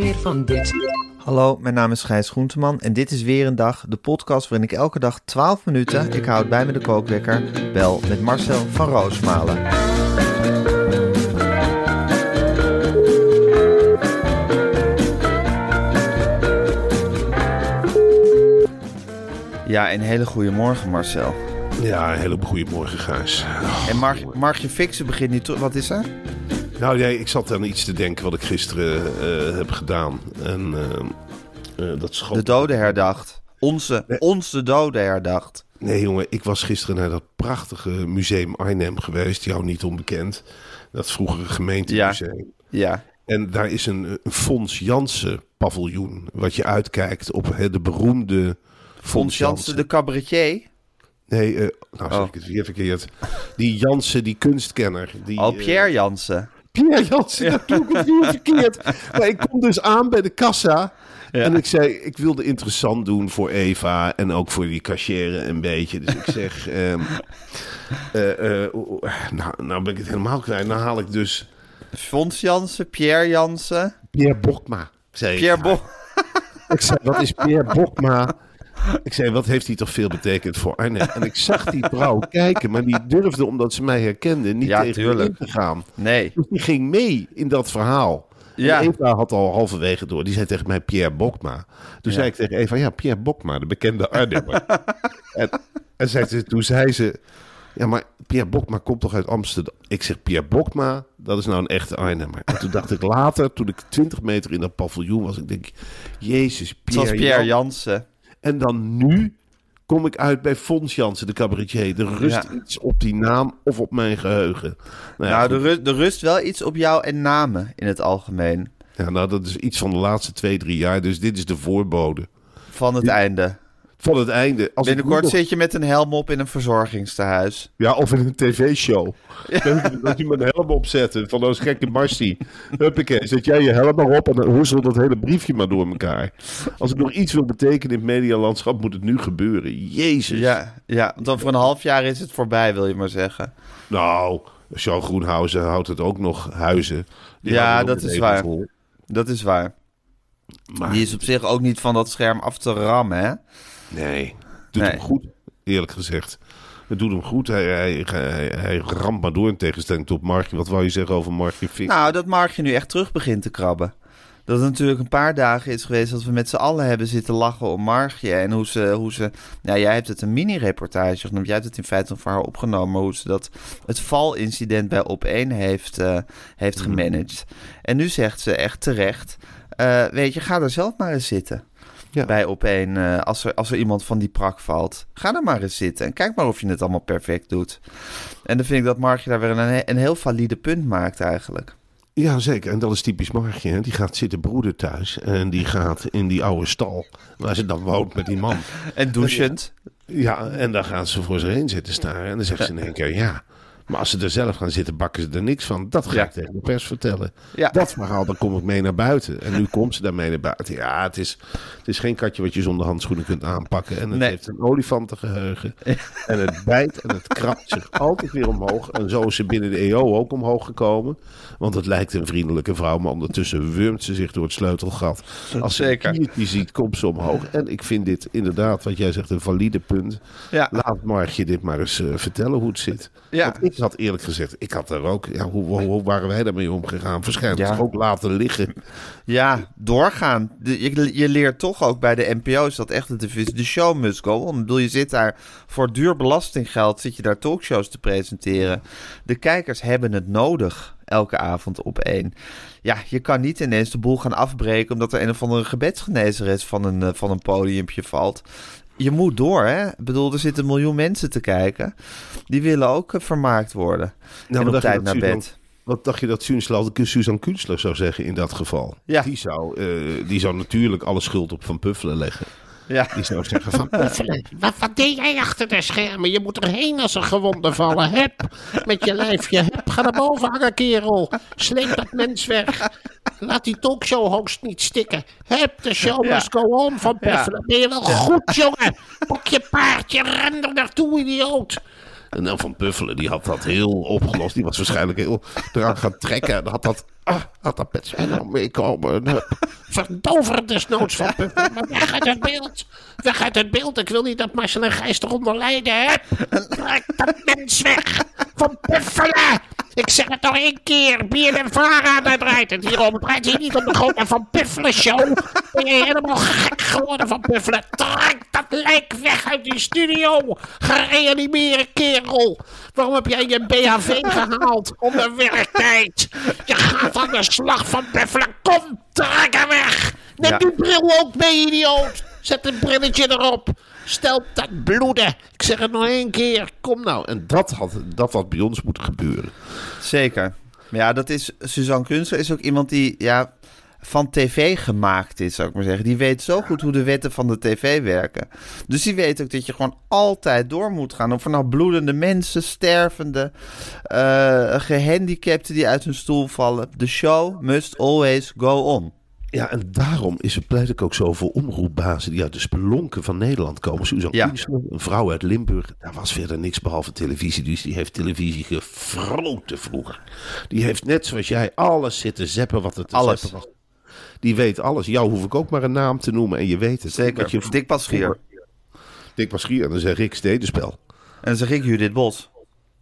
Meer van dit. Hallo, mijn naam is Gijs Groenteman en dit is weer een dag, de podcast waarin ik elke dag 12 minuten, ik houd bij me de kookwekker, bel met Marcel van Roosmalen. Ja, een hele goede morgen Marcel. Ja, een hele goede morgen, Gijs. En Mar Margje Fixen begint nu... Wat is er? Nou, nee, ik zat aan iets te denken wat ik gisteren eh, heb gedaan. En eh, eh, dat schoot... De doden herdacht. Onze, onze doden herdacht. Nee, jongen, ik was gisteren naar dat prachtige museum Arnhem geweest. Jou niet onbekend. Dat vroegere gemeentemuseum. Ja. En daar is een, een Fons Jansen paviljoen. Wat je uitkijkt op hè, de beroemde Fons Jansen, de cabaretier. Nee, nou zeg Oh. ik het weer verkeerd. Die Jansen, die kunstkenner. Die, Oh, Pierre Jansen. Pierre Jansen, dat klonk het weer verkeerd. Maar ik kom dus aan bij de kassa. En ik zei, ik wilde interessant doen voor Eva. En ook voor die cashier een beetje. Dus ik zeg, oeh, nou, nou ben ik het helemaal kwijt. Nou haal ik dus Fons Jansen, Pierre Jansen. Pierre Bokma. Zei. Pierre Bo... Ik zei, wat is Pierre Bokma? Ik zei, wat heeft hij toch veel betekend voor Arnhem? En ik zag die vrouw kijken, maar die durfde, omdat ze mij herkende, niet Ja, tegen me in te gaan. Nee. Dus die ging mee in dat verhaal. Ja. En Eva had al halverwege door. Die zei tegen mij Pierre Bokma. Toen zei ik tegen Eva, ja, Pierre Bokma, de bekende Arnhemmer. en, en zei ze, toen zei ze, ja, maar Pierre Bokma komt toch uit Amsterdam? Ik zeg, Pierre Bokma, dat is nou een echte Arnhemmer. En toen dacht ik later, toen ik 20 meter in dat paviljoen was, ik denk, jezus, Pierre, Zoals Pierre Jan- Jansen. En dan nu kom ik uit bij Fons Jansen, de cabaretier. Er rust Ja. iets op die naam of op mijn geheugen. Nou, ja, Nou, er rust, er rust wel iets op jou en namen in het algemeen. Ja, nou, dat is iets van de laatste twee, drie jaar. Dus dit is de voorbode Van het einde. Van het einde. Als Binnenkort nog- zit je met een helm op in een verzorgingstehuis. Ja, of in een tv-show. Dat je mijn helm opzetten van ons gekke Marcy. Huppakee, zet jij je helm maar op en dan hoezelt dat hele briefje maar door elkaar. Als ik nog iets wil betekenen in het medialandschap, moet het nu gebeuren. Jezus. Ja, ja, want over een half jaar is het voorbij, wil je maar zeggen. Nou, Jean Groenhuizen houdt het ook nog huizen. Die Ja, dat is waar. vol. Dat is waar. Maar Die is op zich ook niet van dat scherm af te rammen, hè? Nee, doet Nee. hem goed, eerlijk gezegd. Het doet hem goed. Hij, hij, hij, hij ramt maar door in tegenstelling tot Markje. Wat wou je zeggen over Markje? Nou, dat Markje nu echt terug begint te krabben. Dat het natuurlijk een paar dagen is geweest dat we met z'n allen hebben zitten lachen om Margje. En hoe ze, hoe ze ja, jij hebt het een mini-reportage genoemd. Jij hebt het in feite voor haar opgenomen. Maar hoe ze dat, het valincident bij Op1 heeft, eh, heeft gemanaged. En nu zegt ze echt terecht, eh, weet je, ga er zelf maar eens zitten. Ja. Bij Op1, eh, als, er, als er iemand van die prak valt. Ga er maar eens zitten en kijk maar of je het allemaal perfect doet. En dan vind ik dat Margje daar weer een, een heel valide punt maakt eigenlijk. Ja, zeker. En dat is typisch Margje. Hè? Die gaat zitten broeden thuis. En die gaat in die oude stal. Waar ze dan woont met die man. En douchend. Ja, en dan gaan ze voor zich heen zitten staren. En dan zegt ze in één keer ja. Maar als ze er zelf gaan zitten, bakken ze er niks van. Dat ga Ja. ik tegen de pers vertellen. Ja. Dat verhaal, dan kom ik mee naar buiten. En nu komt ze daarmee naar buiten. Ja, het is, het is geen katje wat je zonder handschoenen kunt aanpakken. En het Nee. heeft een olifantengeheugen. En het bijt en het krabt zich altijd weer omhoog. En zo is ze binnen de EO ook omhoog gekomen. Want het lijkt een vriendelijke vrouw, maar ondertussen wurmt ze zich door het sleutelgat. Als ze Zeker. een ziet, komt ze omhoog. En ik vind dit inderdaad, wat jij zegt, een valide punt. Ja. Laat Margje dit maar eens eh, vertellen hoe het zit. Ja, Want ik had eerlijk gezegd, ik had er ook, ja, hoe, hoe, hoe waren wij daarmee omgegaan? Waarschijnlijk Ja. ook laten liggen. Ja, doorgaan. De- je, je leert toch ook bij de NPO's dat echt het is de show must go on. Ik bedoel, je zit daar voor duur belastinggeld, zit je daar talkshows te presenteren. De kijkers hebben het nodig, elke avond op één. Ja, je kan niet ineens de boel gaan afbreken omdat er een of andere gebedsgenezeres van een, eh, van een podiumpje valt. Je moet door, hè? Ik bedoel, er zitten een miljoen mensen te kijken. Die willen ook eh, vermaakt worden. Nou, en op tijd naar bed. Wat dacht je dat Suzanne Suzanne Kunstler zou zeggen in dat geval? Ja. Die, zou, eh, die zou natuurlijk alle schuld op Van Puffelen leggen. Ja. Die zou zeggen van Puffelen, Wat, wat deed jij achter de schermen? Je moet erheen als er gewonden vallen. Hup, met je lijfje. Hup, ga naar boven hangen, kerel. Sleep dat mens weg. Laat die talkshow-host niet stikken. Hup, de show Ja. must go on van Ja. Puffelen. Ben je wel goed, jongen? Pak je paardje, ren er naartoe, idioot. En dan Van Puffelen, die had dat heel opgelost. Die was waarschijnlijk heel eraan gaan trekken. En had dat, ah, had dat met zijn nou meekomen. Verdover desnoods van Puffelen. Maar weg uit het beeld. Weg uit het beeld. Ik wil niet dat Marcel en Gijs eronder lijden. Trek dat mens weg. Van Puffelen. Ik zeg het nog één keer. Bier en Vara, daar draait het hier om. Het hier niet om de grote Van Puffelen show. Ben je helemaal gek geworden van Puffelen. Trek dat lijk weg uit die studio. Ga reanimeren, kerel. Waarom heb jij je BHV gehaald onder werktijd? Je gaat aan de slag van Puffelen. Kom, trek hem weg. Neem Ja. die bril ook mee, idioot. Zet een brilletje erop. Stel dat bloeden. Ik zeg het nog één keer. Kom nou. En dat had, dat had bij ons moeten gebeuren. Zeker. Maar ja, dat is. Suzanne Kunstler is ook iemand die ja, van tv gemaakt is, zou ik maar zeggen. Die weet zo goed hoe de wetten van de tv werken. Dus die weet ook dat je gewoon altijd door moet gaan. Of er nou bloedende mensen, stervende, eh gehandicapten die uit hun stoel vallen. The show must always go on. Ja, en daarom is het pleit ik ook zo voor omroepbazen die uit de spelonken van Nederland komen. Suzanne Ja. Kunstler, een vrouw uit Limburg. Daar was verder niks behalve televisie. Dus die heeft televisie gefroten vroeger. Die heeft net zoals jij alles zitten zeppen wat er te Alles. was. Die weet alles. Jou hoef ik ook maar een naam te noemen en je weet het. Zeker. Je Dick Paschier. Dick Paschier. En dan zeg ik stedenspel. En dan zeg ik Judith Bos.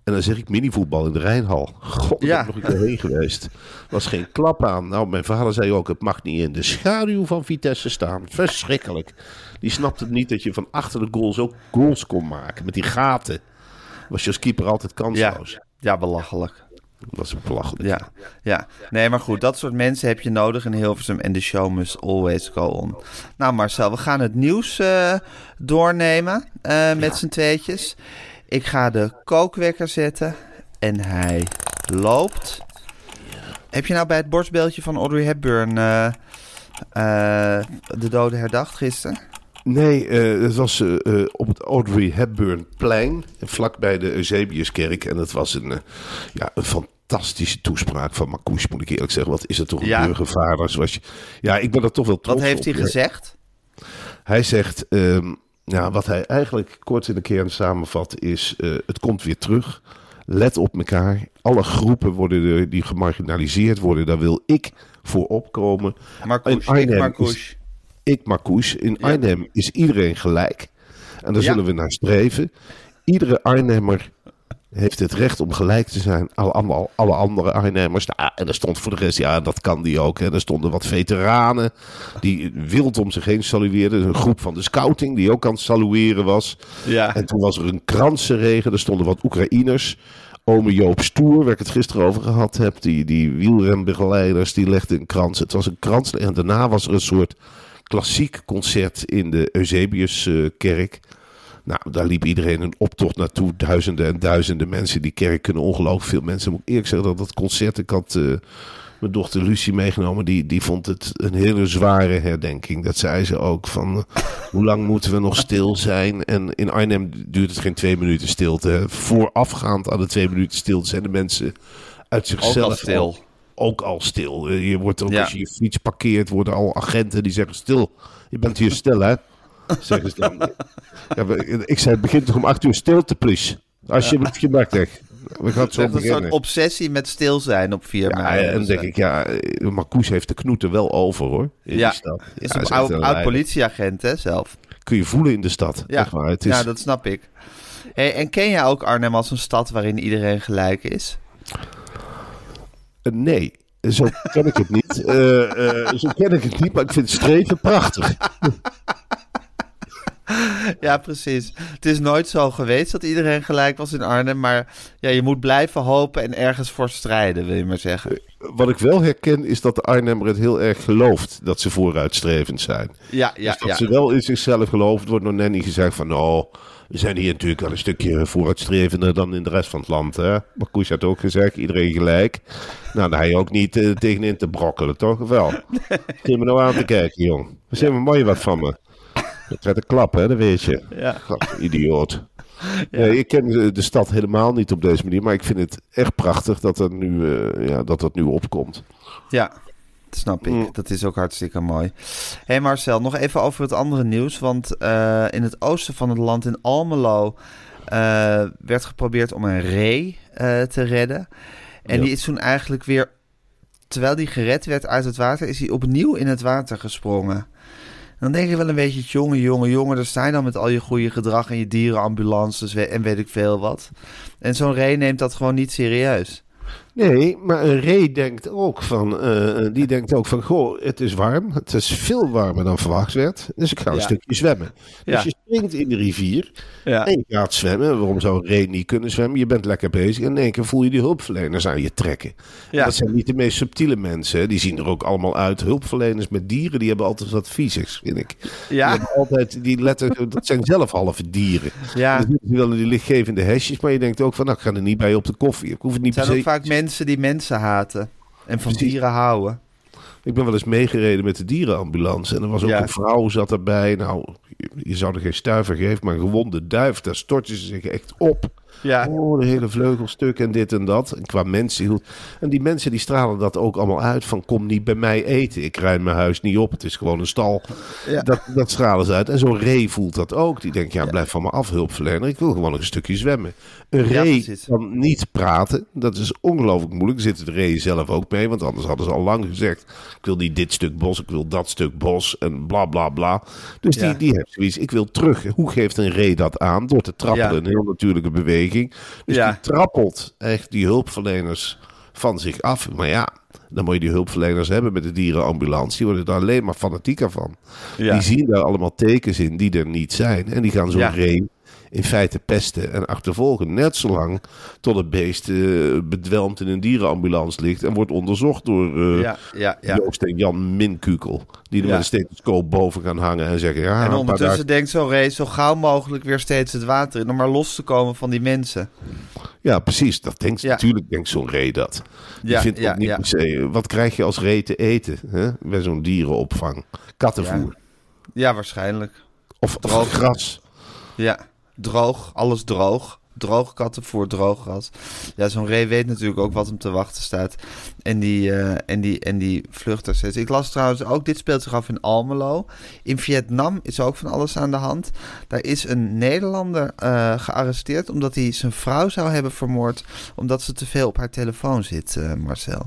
En dan zeg ik minivoetbal in de Rijnhal. God, Ja. ben ik nog een keer heen geweest. Was geen klap aan. Nou, mijn vader zei ook, het mag niet in de schaduw van Vitesse staan. Verschrikkelijk. Die snapte het niet dat je van achter de goals ook goals kon maken. Met die gaten. Was je als keeper altijd Ja. kansloos. ja, belachelijk. Dat een belachelijk. Ja, ja. Nee, maar goed, dat soort mensen heb je nodig in Hilversum. En de show must always go on. Nou Marcel, we gaan het nieuws eh, doornemen eh, met z'n tweetjes. Ik ga de kookwekker zetten. En hij loopt. Heb je nou bij het borstbeeldje van Audrey Hepburn eh, de doden herdacht gisteren? Nee, eh, het was eh, eh, op het Audrey Hepburnplein, vlakbij de Eusebiuskerk. En het was een, ja, een fantastische toespraak van Marcouch, moet ik eerlijk zeggen. Wat is het toch een burgervader zoals je... Ja, ik ben er toch wel trots Wat heeft hij gezegd? Hij zegt, ja, wat hij eigenlijk kort in de kern samenvat is, het komt weer terug. Let op elkaar. Alle groepen worden er, die gemarginaliseerd worden, daar wil ik voor opkomen. Marcouch, ik Marcouch. Ik Marcouch. In Arnhem is iedereen gelijk. En daar Ja. zullen we naar streven. Iedere Arnhemmer heeft het recht om gelijk te zijn. Alle, alle, alle andere Arnhemmers. Nou, en er stond voor de rest, ja, dat kan die ook. En er stonden wat veteranen die wild om zich heen salueerden. Een groep van de scouting die ook aan het salueren was. Ja. En toen was er een kransenregen. Er stonden wat Oekraïners. Ome Joop Stoer, waar ik het gisteren over gehad heb. Die, die wielrenbegeleiders, die legden een krans. Het was een krans. En daarna was er een soort klassiek concert in de Eusebiuskerk. nou, daar liep iedereen een optocht naartoe. Duizenden en duizenden mensen. Die kerk kunnen ongelooflijk veel mensen. Moet ik eerlijk zeggen dat dat concert... Ik had eh, mijn dochter Lucie meegenomen. Die, die vond het een hele zware herdenking. Dat zei ze ook van... hoe lang moeten we nog stil zijn? En in Arnhem duurt het geen twee minuten stilte. hè. Voorafgaand aan de twee minuten stilte zijn de mensen uit zichzelf... Ook al stil. Ook al stil. Eh, Je wordt ook Ja. als je je fiets parkeert, worden al agenten die zeggen stil. Je bent hier stil, hè? Zeggen ze dan. Ja, ik zei, het begint toch om acht uur stilte, please. Alsjeblieft, je bek weg. We gaan zo Echt een soort beginnen. obsessie met stil zijn op 4 Ja, mei. en dan denk ik, ja, eh, Marcouch heeft de knoeten wel over, hoor. In Ja, stad. is een oud, oud politieagent, hè, zelf. Kun je voelen in de stad. Ja, Echt waar. Het is, ja dat snap ik. Hey, en ken jij ook Arnhem als een stad waarin iedereen gelijk is? Eh, nee, zo ken ik het niet. Eh, eh, zo ken ik het niet, maar ik vind streven prachtig. Ja, precies. Het is nooit zo geweest dat iedereen gelijk was in Arnhem. Maar ja, je moet blijven hopen en ergens voor strijden, wil je maar zeggen. Wat ik wel herken is dat de Arnhemmer het heel erg gelooft dat ze vooruitstrevend zijn. Ja, ja, dus dat ja. ze wel in zichzelf geloven. Het wordt door Nanny gezegd van nou, we zijn hier natuurlijk wel een stukje vooruitstrevender dan in de rest van het land. Hè? Maar Koes had ook gezegd, iedereen gelijk. Nou, daar heb je ook niet eh, tegenin te brokkelen, toch? Of wel? Geef me nou aan te kijken, jong. We zijn maar mooi wat van me. Je krijgt een klap, hè, dat weet je. Ja. God, idioot. Ik ken de, de stad helemaal niet op deze manier, maar ik vind het echt prachtig dat, er nu, eh, ja, dat dat nu opkomt. Ja, dat snap ik. Mm. Dat is ook hartstikke mooi. hey Marcel, nog even over het andere nieuws. Want eh, in het oosten van het land, in Almelo, eh, werd geprobeerd om een ree eh, te redden. En die is toen eigenlijk weer, terwijl die gered werd uit het water, is hij opnieuw in het water gesprongen. Dan denk je wel een beetje, jongen, jongen, jongen, daar sta je dan met al je goede gedrag en je dierenambulances en weet ik veel wat. En zo'n ree neemt dat gewoon niet serieus. Nee, maar een ree denkt ook van, eh, die denkt ook van, goh, het is warm. Het is veel warmer dan verwacht werd. Dus ik ga een Ja. stukje zwemmen. Ja. Dus je springt in de rivier Ja. en je gaat zwemmen. Waarom zou een ree niet kunnen zwemmen? Je bent lekker bezig en in één keer voel je die hulpverleners aan je trekken. Dat zijn niet de meest subtiele mensen. Die zien er ook allemaal uit. Hulpverleners met dieren, die hebben altijd wat viezigs, vind ik. Die, Ja, hebben altijd, die letten, dat zijn zelf halve dieren. ja. Ze wel in die lichtgevende hesjes, maar je denkt ook van, nou, ik ga er niet bij op de koffie. Ik hoef het niet per zijn se... ook vaak mensen die mensen haten. En van Precies. dieren houden. Ik ben wel eens meegereden met de dierenambulance. En er was ook Ja. een vrouw zat erbij. Nou, je, je zou er geen stuiver geven, maar een gewonde duif, daar stortte ze zich echt op. Ja. Oh, de hele vleugelstuk en dit en dat. En qua mensen. En die mensen die stralen dat ook allemaal uit van kom niet bij mij eten. Ik ruim mijn huis niet op. Het is gewoon een stal. Ja. Dat, dat stralen ze uit. En zo'n ree voelt dat ook. Die denkt, ja, blijf van me af, hulpverlener. Ik wil gewoon een stukje zwemmen. Een ree kan niet praten. Dat is ongelooflijk moeilijk. Zitten de reeën zelf ook mee. Want anders hadden ze al lang gezegd, ik wil niet dit stuk bos, ik wil dat stuk bos. En bla bla bla. Dus die, die heeft zoiets. Ik wil terug. Hoe geeft een ree dat aan? Door te trappelen. Een heel natuurlijke beweging. Dus Ja. die trappelt echt die hulpverleners van zich af. Maar ja, dan moet je die hulpverleners hebben met de dierenambulance. Die worden daar alleen maar fanatieker van. Ja. Die zien daar allemaal tekens in die er niet zijn. En die gaan zo'n Ja. In feite pesten en achtervolgen. Net zolang tot het beest eh, bedwelmd in een dierenambulance ligt en wordt onderzocht door eh, Ja, ja, ja. Joost en Jan Minkukel. Die er met een stethoscoop boven gaan hangen en zeggen... Ja, En ondertussen dagen- denkt zo'n race zo gauw mogelijk weer steeds het water in. Om maar los te komen van die mensen. Ja, precies. Dat denkt. Natuurlijk denkt zo'n ree dat. Die Ja, vindt ja, ook niet ja. per se... Wat krijg je als ree te eten hè? bij zo'n dierenopvang? Kattenvoer. Ja, waarschijnlijk. Of, of gras. Ja, droog. Alles droog. Droog kattenvoer, droog gras. Ja, zo'n ree weet natuurlijk ook wat hem te wachten staat. En die, eh, en die, en die vlucht er steeds. Ik las trouwens ook, dit speelt zich af in Almelo. In Vietnam is ook van alles aan de hand. Daar is een Nederlander eh, gearresteerd omdat hij zijn vrouw zou hebben vermoord. Omdat ze te veel op haar telefoon zit, eh, Marcel.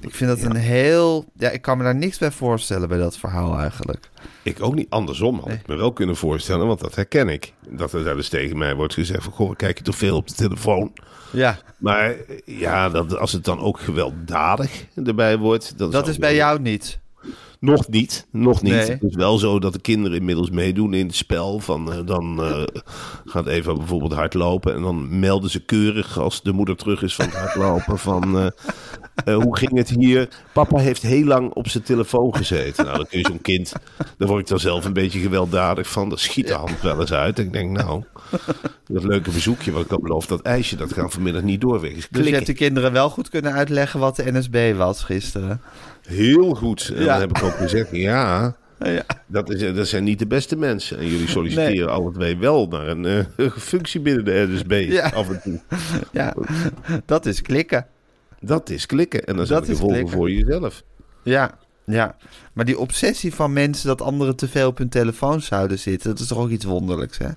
Ik vind dat een heel... Ja, ik kan me daar niks bij voorstellen bij dat verhaal eigenlijk. Ik ook niet. Andersom had ik me wel kunnen voorstellen, want dat herken ik. Dat er eens tegen mij wordt gezegd van... Goh, kijk je te veel op de telefoon? Ja, Maar ja, dat, als het dan ook gewelddadig erbij wordt... Dan dat is bij jou niet. Nog niet, nog niet. Nee. Het is wel zo dat de kinderen inmiddels meedoen in het spel. Van, eh, dan eh, gaat Eva bijvoorbeeld hardlopen. En dan melden ze keurig als de moeder terug is van het hardlopen. Van eh, hoe ging het hier? Papa heeft heel lang op zijn telefoon gezeten. Nou, dan kun je zo'n kind. Daar word ik dan zelf een beetje gewelddadig van. Dat schiet de hand wel eens uit. En ik denk, nou, dat leuke bezoekje wat ik had beloofd. Dat ijsje, dat gaat vanmiddag niet doorweg. Dus je hebt de kinderen wel goed kunnen uitleggen wat de NSB was gisteren. Heel goed. En Ja. dan heb ik ook gezegd, ja, Ja, Dat, is, dat zijn niet de beste mensen. En jullie solliciteren Nee. alle twee wel naar een eh, functie binnen de NSB Ja. af en toe. ja. dat is klikken. Dat is klikken. En dan is gevolgen klikken. voor jezelf. Ja, ja. Maar die obsessie van mensen dat anderen te veel op hun telefoon zouden zitten, dat is toch ook iets wonderlijks, hè?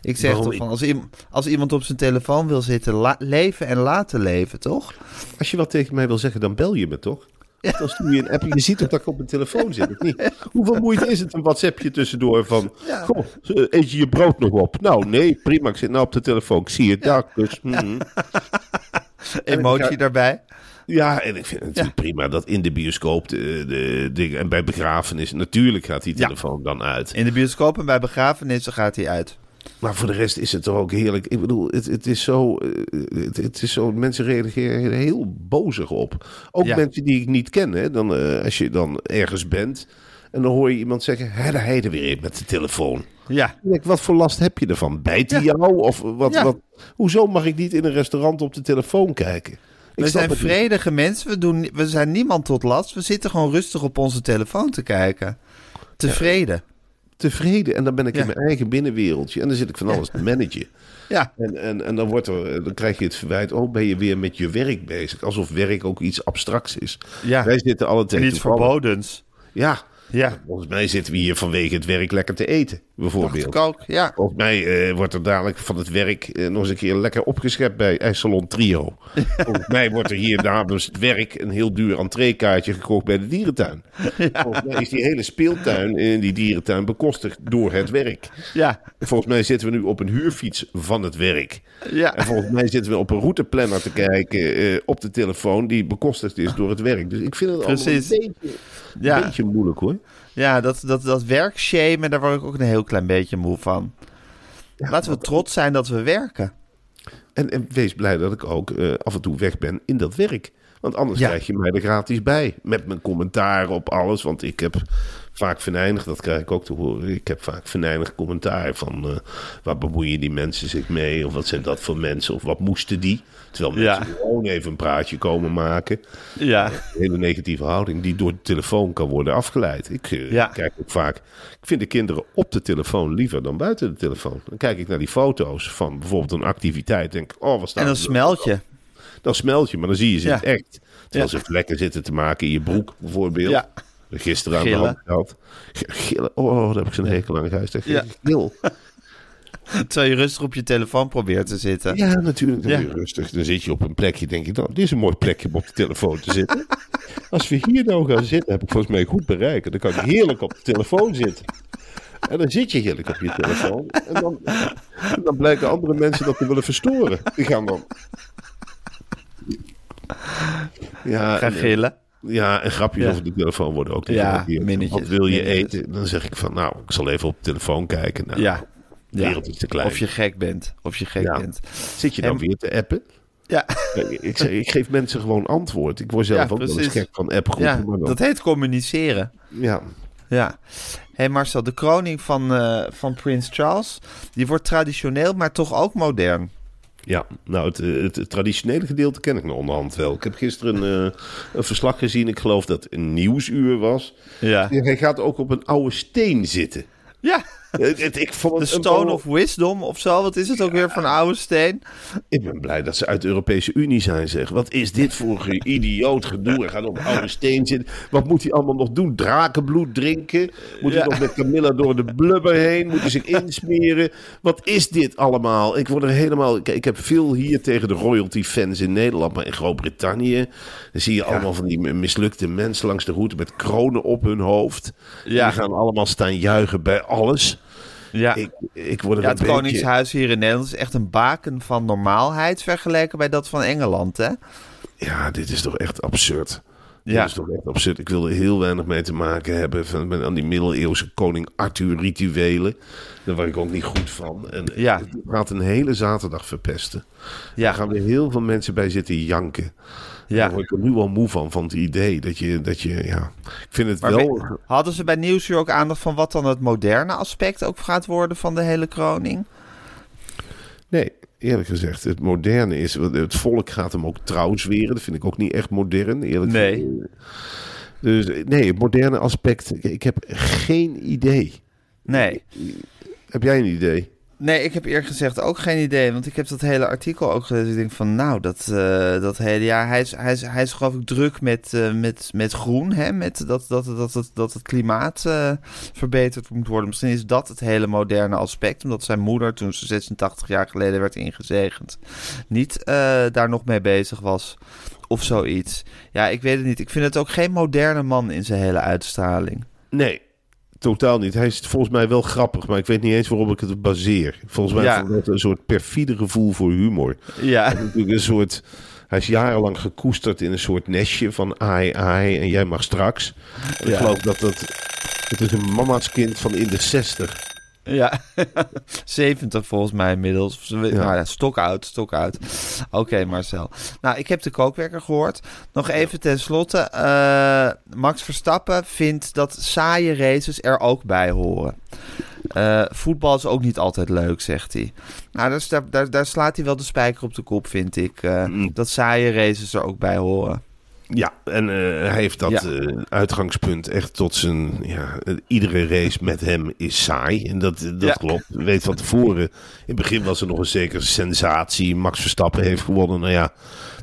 Ik zeg Waarom toch van, als, als iemand op zijn telefoon wil zitten, leven en laten leven, toch? Als je wat tegen mij wil zeggen, dan bel je me toch? Dan stuur je een appje. Je ziet toch dat ik op mijn telefoon zit, of niet? Hoeveel moeite is het een WhatsAppje tussendoor van... Goh, eh, eet je je brood nog op? Nou, nee, prima. Ik zit nou op de telefoon. Ik zie het, daar. Dus, mhm. Emotie Ja. daarbij. Ja, en ik vind het natuurlijk prima dat in de bioscoop de, de, de- en bij begrafenis natuurlijk gaat die Ja. telefoon dan uit. In de bioscoop en bij begrafenissen gaat hij uit. Maar voor de rest is het toch ook heerlijk. Ik bedoel, het, het is zo. eh, Het, het is zo. Mensen reageren er heel bozig op. Ook Ja. mensen die ik niet ken. Hè? Dan, eh, als je dan ergens bent. En dan hoor je iemand zeggen. Hé, daar hij er weer in met de telefoon. Ja. Ik denk, wat voor last heb je ervan? Bijt hij Ja. jou? Of wat, Ja. wat, hoezo mag ik niet in een restaurant op de telefoon kijken? We zijn niet. vredige mensen. We, doen, we zijn niemand tot last. We zitten gewoon rustig op onze telefoon te kijken. Tevreden. Tevreden. En dan ben ik Ja. in mijn eigen binnenwereldje. En dan zit ik van alles te managen. Ja. En, en, en dan, wordt er, dan krijg je het verwijt, oh, ben je weer met je werk bezig. Alsof werk ook iets abstracts is. Ja. Wij zitten alle En iets verbodens. Ja. Ja. Volgens mij zitten we hier vanwege het werk lekker te eten, bijvoorbeeld. ik ook. Ja. Volgens mij eh, wordt er dadelijk van het werk eh, nog eens een keer lekker opgeschept bij IJssalon Trio. Volgens mij wordt er hier namens het werk een heel duur entreekaartje gekocht bij de dierentuin. Volgens mij is die hele speeltuin in die dierentuin bekostigd door het werk. Ja. Volgens mij zitten we nu op een huurfiets van het werk. Ja. En volgens mij zitten we op een routeplanner te kijken eh, op de telefoon die bekostigd is door het werk. Dus ik vind het allemaal Precies. een beetje, Ja. een beetje moeilijk hoor. Ja, dat, dat, dat werkshamen, daar word ik ook een heel klein beetje moe van. Laten we trots zijn dat we werken. En, en wees blij dat ik ook eh, af en toe weg ben in dat werk. Want anders Ja. krijg je mij er gratis bij. Met mijn commentaar op alles. Want ik heb vaak venijnig, dat krijg ik ook te horen. Ik heb vaak venijnig commentaar van... eh, waar bemoeien die mensen zich mee? Of wat zijn dat voor mensen? Of wat moesten die? Terwijl Ja. mensen gewoon even een praatje komen maken. Ja. Een hele negatieve houding die door de telefoon kan worden afgeleid. Ik eh, Ja. kijk ook vaak... Ik vind de kinderen op de telefoon liever dan buiten de telefoon. Dan kijk ik naar die foto's van bijvoorbeeld een activiteit. Denk ik, oh, wat staat En dan smelt je. Dan smelt je, maar dan zie je ze Ja. het echt. Terwijl ze lekker zitten te maken in je broek, bijvoorbeeld. Ja. Gisteren aan Gillen. de hand gehad. Gillen. Oh, daar heb ik zo'n hekel aan gehuisd. Ja. Gil. Terwijl je rustig op je telefoon probeert te zitten. Ja, natuurlijk. Dan Ja. rustig. Dan zit je op een plekje, denk ik, nou, dit is een mooi plekje om op de telefoon te zitten. Als we hier nou gaan zitten, heb ik volgens mij goed bereikt. Dan kan ik heerlijk op de telefoon zitten. En dan zit je heerlijk op je telefoon. En dan, en dan blijken andere mensen dat te willen verstoren. Die gaan dan... Ja, Ga en- gillen. Ja, en grapjes Ja. over de telefoon worden ook Ja, minnetjes, Wat wil je minnetjes. eten? Dan zeg ik van, nou, ik zal even op de telefoon kijken. Nou, Ja. de wereld is te klein. Of je gek bent. Of je gek Ja. bent. Zit je dan En- weer te appen? Ja. Ik, zeg, ik geef mensen gewoon antwoord. Ik word zelf Ja, ook wel eens gek van appgroepen. ja, dat heet communiceren. ja. Ja. hey Marcel, de kroning van, eh, van Prins Charles, die wordt traditioneel, maar toch ook modern. Ja, nou, het, het, het traditionele gedeelte ken ik nog onderhand wel. Ik heb gisteren een, eh, een verslag gezien. Ik geloof dat het een nieuwsuur was. Ja. Hij gaat ook op een oude steen zitten. Ja. Het- het- ik vond De het Stone of Wisdom of zo. Wat is het ook weer van oude steen? Ik ben blij dat ze uit de Europese Unie zijn, zeg. Wat is dit voor een idioot gedoe? Hij gaat op oude steen zitten. Wat moet hij allemaal nog doen? Drakenbloed drinken? Moet hij Ja. nog met Camilla door de blubber heen? Moet hij zich insmeren? Wat is dit allemaal? Ik word er helemaal... Ik heb veel hier tegen de royalty-fans in Nederland. Maar in Groot-Brittannië... dan zie je allemaal van die mislukte mensen langs de route... met kronen op hun hoofd. Ja. Die gaan allemaal staan juichen bij alles. Ja. Ik, ik word er ja, het beetje... Koningshuis hier in Nederland is echt een baken van normaalheid vergeleken bij dat van Engeland, hè? Ja, dit is toch echt absurd. Ja. Dit is toch echt absurd. Ik wil er heel weinig mee te maken hebben van, met, aan die middeleeuwse koning Arthur rituelen. Daar word ik ook niet goed van. En Ja. het gaat een hele zaterdag verpesten. Ja. Daar gaan er heel veel mensen bij zitten janken. Ja. Daar word ik er nu al moe van, van het idee dat je, dat je ja... Ik vind het Maar wel... we- hadden ze bij Nieuwsuur ook aandacht van wat dan het moderne aspect ook gaat worden van de hele kroning? Nee, eerlijk gezegd, het moderne is... Het volk gaat hem ook trouw zweren. Dat vind ik ook niet echt modern, eerlijk Nee. gezegd. Dus nee, het moderne aspect, ik, ik heb geen idee. Nee. Heb jij een idee? Nee, ik heb eerlijk gezegd ook geen idee. Want ik heb dat hele artikel ook gelezen. Ik denk van, nou, dat, eh, dat hele jaar... Hij is, hij, is, hij is geloof ik druk met, eh, met, met groen, hè? Met dat, dat, dat, dat, dat het klimaat eh, verbeterd moet worden. Misschien is dat het hele moderne aspect. Omdat zijn moeder, toen ze 86 jaar geleden werd ingezegend... niet daar nog mee bezig was of zoiets. Ja, ik weet het niet. Ik vind het ook geen moderne man in zijn hele uitstraling. Nee, totaal niet. Hij is volgens mij wel grappig, maar ik weet niet eens waarom ik het baseer. Volgens mij Ja. het een soort perfide gevoel voor humor. Ja, Hij is natuurlijk een soort... Hij is jarenlang gekoesterd in een soort nestje van ai ai en jij mag straks. Ik geloof dat dat... Het is een mama's kind van in de 60. Ja, 70 volgens mij inmiddels. Ze- Nou ja, stok uit, stok uit. Oké, Marcel. Nou, ik heb de kookwerker gehoord. Nog even ten slotte. eh, Max Verstappen vindt dat saaie races er ook bij horen. Eh, voetbal is ook niet altijd leuk, zegt hij. Nou, daar, sta- daar, daar slaat hij wel de spijker op de kop, vind ik. eh, Mm. Dat saaie races er ook bij horen. Ja, en eh, hij heeft dat Ja. eh, uitgangspunt echt tot zijn... Ja, iedere race met hem is saai. En dat, dat Ja. klopt. Weet van tevoren... In het begin was er nog een zekere sensatie. Max Verstappen heeft gewonnen. Nou ja,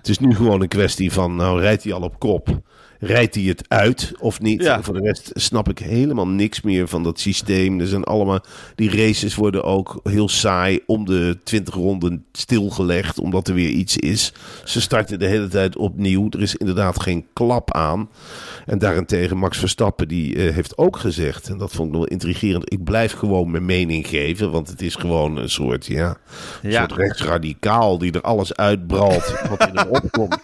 het is nu gewoon een kwestie van... Nou, rijdt hij al op kop? Rijdt hij het uit of niet? Ja. Voor de rest snap ik helemaal niks meer van dat systeem. Er zijn allemaal... Die races worden ook heel saai om de 20 ronden stilgelegd. Omdat er weer iets is. Ze starten de hele tijd opnieuw. Er is inderdaad geen klap aan. En daarentegen Max Verstappen die eh, heeft ook gezegd... En dat vond ik wel intrigerend. Ik blijf gewoon mijn mening geven. Want het is gewoon een soort... Ja, een Ja. soort rechtsradicaal die er alles uitbralt wat in hem opkomt.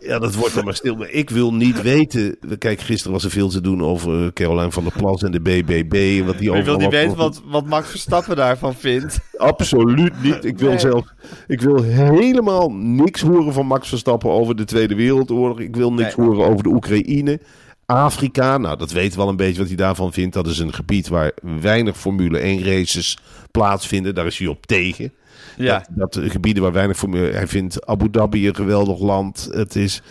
Ja, dat wordt dan maar stil. Maar ik wil niet weten. Kijk, gisteren was er veel te doen over eh, Caroline van der Plas en de BBB. en Wat die Maar je wil niet weten wat- wat, wat Max Verstappen daarvan vindt. Absoluut niet. Ik wil Nee. zelf. Ik wil helemaal niks horen van Max Verstappen over de Tweede Wereldoorlog. Ik wil niks Nee. horen over de Oekraïne. Afrika, nou dat weten we wel een beetje wat hij daarvan vindt. Dat is een gebied waar weinig Formule 1 races plaatsvinden. Daar is hij op tegen. Ja. Dat, dat gebieden waar weinig Formule... Hij vindt Abu Dhabi een geweldig land. Het is...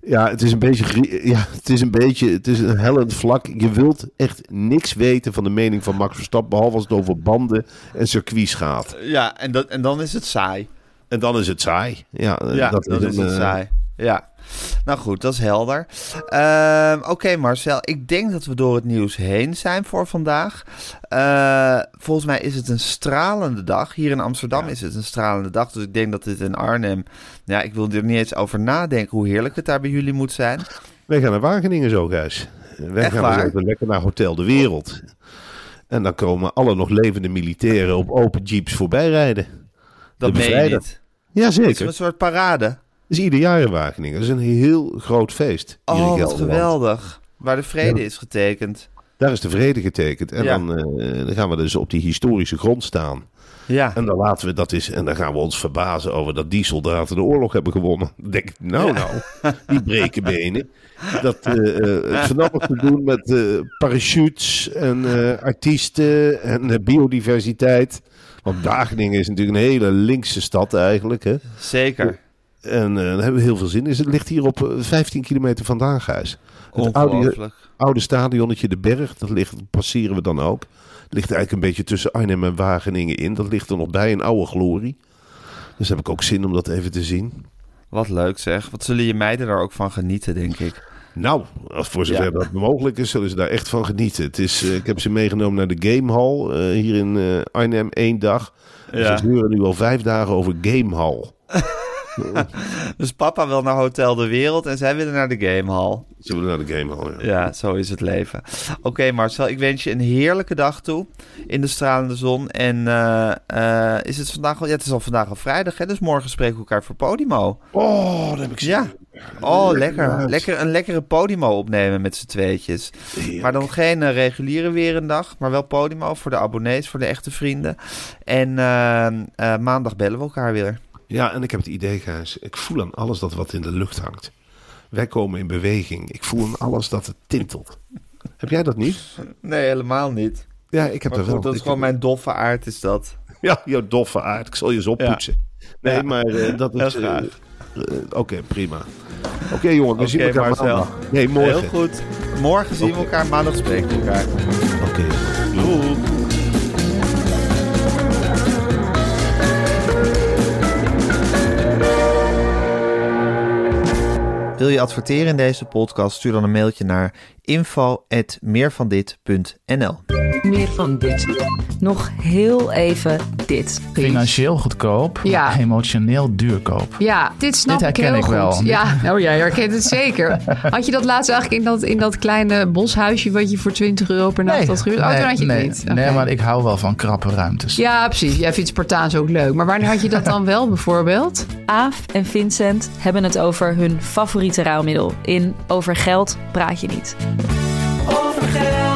Ja, het is een beetje, ja, het is een beetje, het is een hellend vlak. Je wilt echt niks weten van de mening van Max Verstappen, behalve als het over banden en circuits gaat. Ja, en, dat, en dan is het saai. En dan is het saai. Ja, Ja, dat, is, een, het eh, saai. Ja. Nou goed, dat is helder. Ehm, Oké Marcel, ik denk dat we door het nieuws heen zijn voor vandaag. Eh, volgens mij is het een stralende dag. Hier in Amsterdam is het een stralende dag. Dus ik denk dat dit in Arnhem... Ja, ik wil er niet eens over nadenken hoe heerlijk het daar bij jullie moet zijn. Wij gaan naar Wageningen zo, Gijs. Wij Echt gaan dus even lekker naar Hotel de Wereld. En dan komen alle nog levende militairen op open jeeps voorbij rijden. Dat meen je niet. Ja, Het is een soort parade. Is ieder jaar in Wageningen. Dat is een heel groot feest. Oh, wat geweldig. Waar de vrede is getekend. Daar is de vrede getekend. En Ja. dan, eh, dan gaan we dus op die historische grond staan. Ja. En dan laten we dat eens. En dan gaan we ons verbazen over dat die soldaten de oorlog hebben gewonnen. Dan denk ik, nou, nou, die breken benen. Dat eh, het van alles te doen met parachutes en artiesten en biodiversiteit. Want Wageningen is natuurlijk een hele linkse stad eigenlijk. Hè? Zeker. En eh, daar hebben we heel veel zin in. Het ligt hier op eh, 15 kilometer vandaan, Gijs. Het oude, stadionnetje De Berg, dat ligt, passeren we dan ook. Ligt eigenlijk een beetje tussen Arnhem en Wageningen in. Dat ligt er nog bij, een oude glorie. Dus heb ik ook zin om dat even te zien. Wat leuk zeg. Wat zullen je meiden daar ook van genieten, denk ik. Nou, voor zover Ja. dat mogelijk is, zullen ze daar echt van genieten. Het is, eh, ik heb ze meegenomen naar de Gamehall eh, hier in eh, Arnhem, één dag. Ja. Ze huren nu al vijf dagen over Gamehall. Dus papa wil naar Hotel de Wereld en zij willen naar de Gamehall. Ze willen naar de Gamehall, ja. Ja, zo is het leven. Oké Marcel, ik wens je een heerlijke dag toe in de stralende zon. En eh, eh, is het vandaag al... Ja, het is al vandaag al vrijdag, hè? Dus morgen spreken we elkaar voor Podimo. Oh, dat heb ik zin Ja. Oh, lekker. lekker. Een lekkere Podimo opnemen met z'n tweetjes. Maar dan geen eh, reguliere weer een dag, maar wel Podimo voor de abonnees, voor de echte vrienden. En maandag bellen we elkaar weer. Ja, en ik heb het idee, Gijs. Ik voel aan alles dat wat in de lucht hangt. Wij komen in beweging. Ik voel aan alles dat het tintelt. Heb jij dat niet? Nee, helemaal niet. Ja, ik heb Maar dat wel. dat is Ik- gewoon mijn doffe aard, is dat. Ja, jouw doffe aard. Ik zal je eens oppoetsen. Nee, Ja. maar eh, dat is... Eh, Oké, prima. Oké, jongen. We zien elkaar Marcel. maandag. Nee, morgen. Heel goed. Morgen zien we elkaar, maandag spreken we elkaar. Oké. Wil je adverteren in deze podcast? Stuur dan een mailtje naar info@meervandit.nl. Meer van dit. Nog heel even dit. Financieel goedkoop, Ja. emotioneel duurkoop. Ja, dit snap Dit ik herken heel ik goed. wel. Ja, oh, jij herkent het zeker. Had je dat laatst eigenlijk in dat, in dat kleine boshuisje... wat je voor 20 euro per nacht had gehuurd? Oh, toen had je het nee, niet. nee, maar ik hou wel van krappe ruimtes. Ja, precies. Jij vindt Spartaans ook leuk. Maar wanneer had je dat dan wel bijvoorbeeld? Aaf en Vincent hebben het over hun favoriete ruilmiddel. In Over Geld praat je niet. Over geld